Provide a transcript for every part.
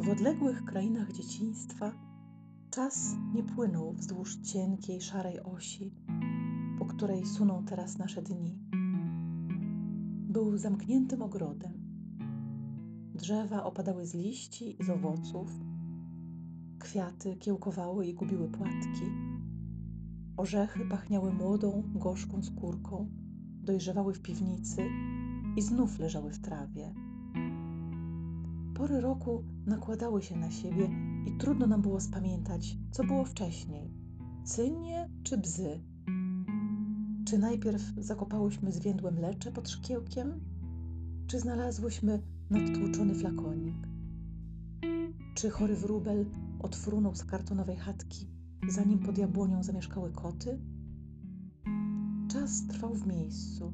odległych krainach dzieciństwa czas nie płynął wzdłuż cienkiej, szarej osi, po której suną teraz nasze dni. Był zamkniętym ogrodem. Drzewa opadały z liści i z owoców, kwiaty kiełkowały i gubiły płatki, orzechy pachniały młodą, gorzką skórką, dojrzewały w piwnicy i znów leżały w trawie. Pory roku nakładały się na siebie i trudno nam było spamiętać, co było wcześniej cynie czy bzy. Czy najpierw zakopałyśmy zwiędłe mlecze pod szkiełkiem, czy znalazłyśmy nadtłuczony flakonik? Czy chory wróbel odfrunął z kartonowej chatki, zanim pod jabłonią zamieszkały koty? Czas trwał w miejscu,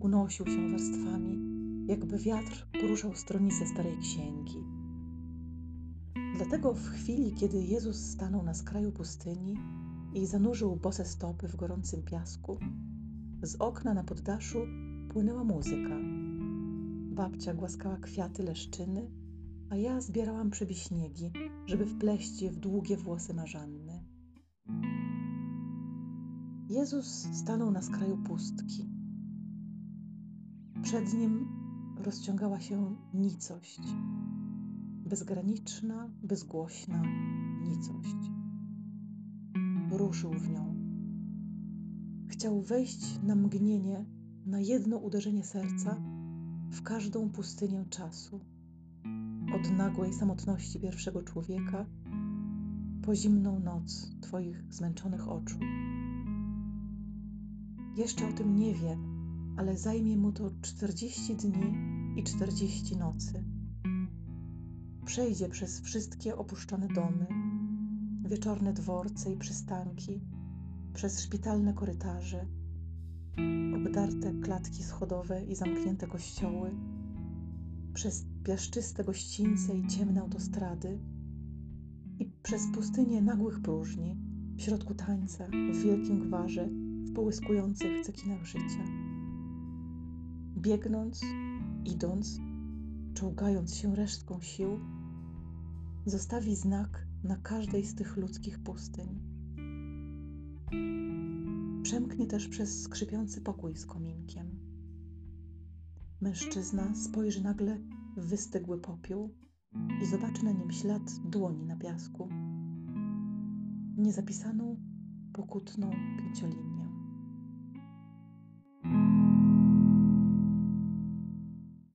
unosił się warstwami jakby wiatr poruszał stronice starej księgi. Dlatego w chwili, kiedy Jezus stanął na skraju pustyni i zanurzył bose stopy w gorącym piasku, z okna na poddaszu płynęła muzyka. Babcia głaskała kwiaty leszczyny, a ja zbierałam przebiśniegi, żeby wpleść je w długie włosy marzanny. Jezus stanął na skraju pustki. Przed nim rozciągała się nicość. Bezgraniczna, bezgłośna nicość. Ruszył w nią. Chciał wejść na mgnienie, na jedno uderzenie serca w każdą pustynię czasu. Od nagłej samotności pierwszego człowieka po zimną noc Twoich zmęczonych oczu. Jeszcze o tym nie wie, ale zajmie mu to czterdzieści dni i czterdzieści nocy. Przejdzie przez wszystkie opuszczone domy, wieczorne dworce i przystanki, przez szpitalne korytarze, obdarte klatki schodowe i zamknięte kościoły, przez piaszczyste gościńce i ciemne autostrady i przez pustynię nagłych próżni, w środku tańca, w wielkim gwarze, w połyskujących cekinach życia biegnąc, idąc, czołgając się resztką sił, zostawi znak na każdej z tych ludzkich pustyń. Przemknie też przez skrzypiący pokój z kominkiem. Mężczyzna spojrzy nagle w wystygły popiół i zobaczy na nim ślad dłoni na piasku, niezapisaną, pokutną pięciolinię.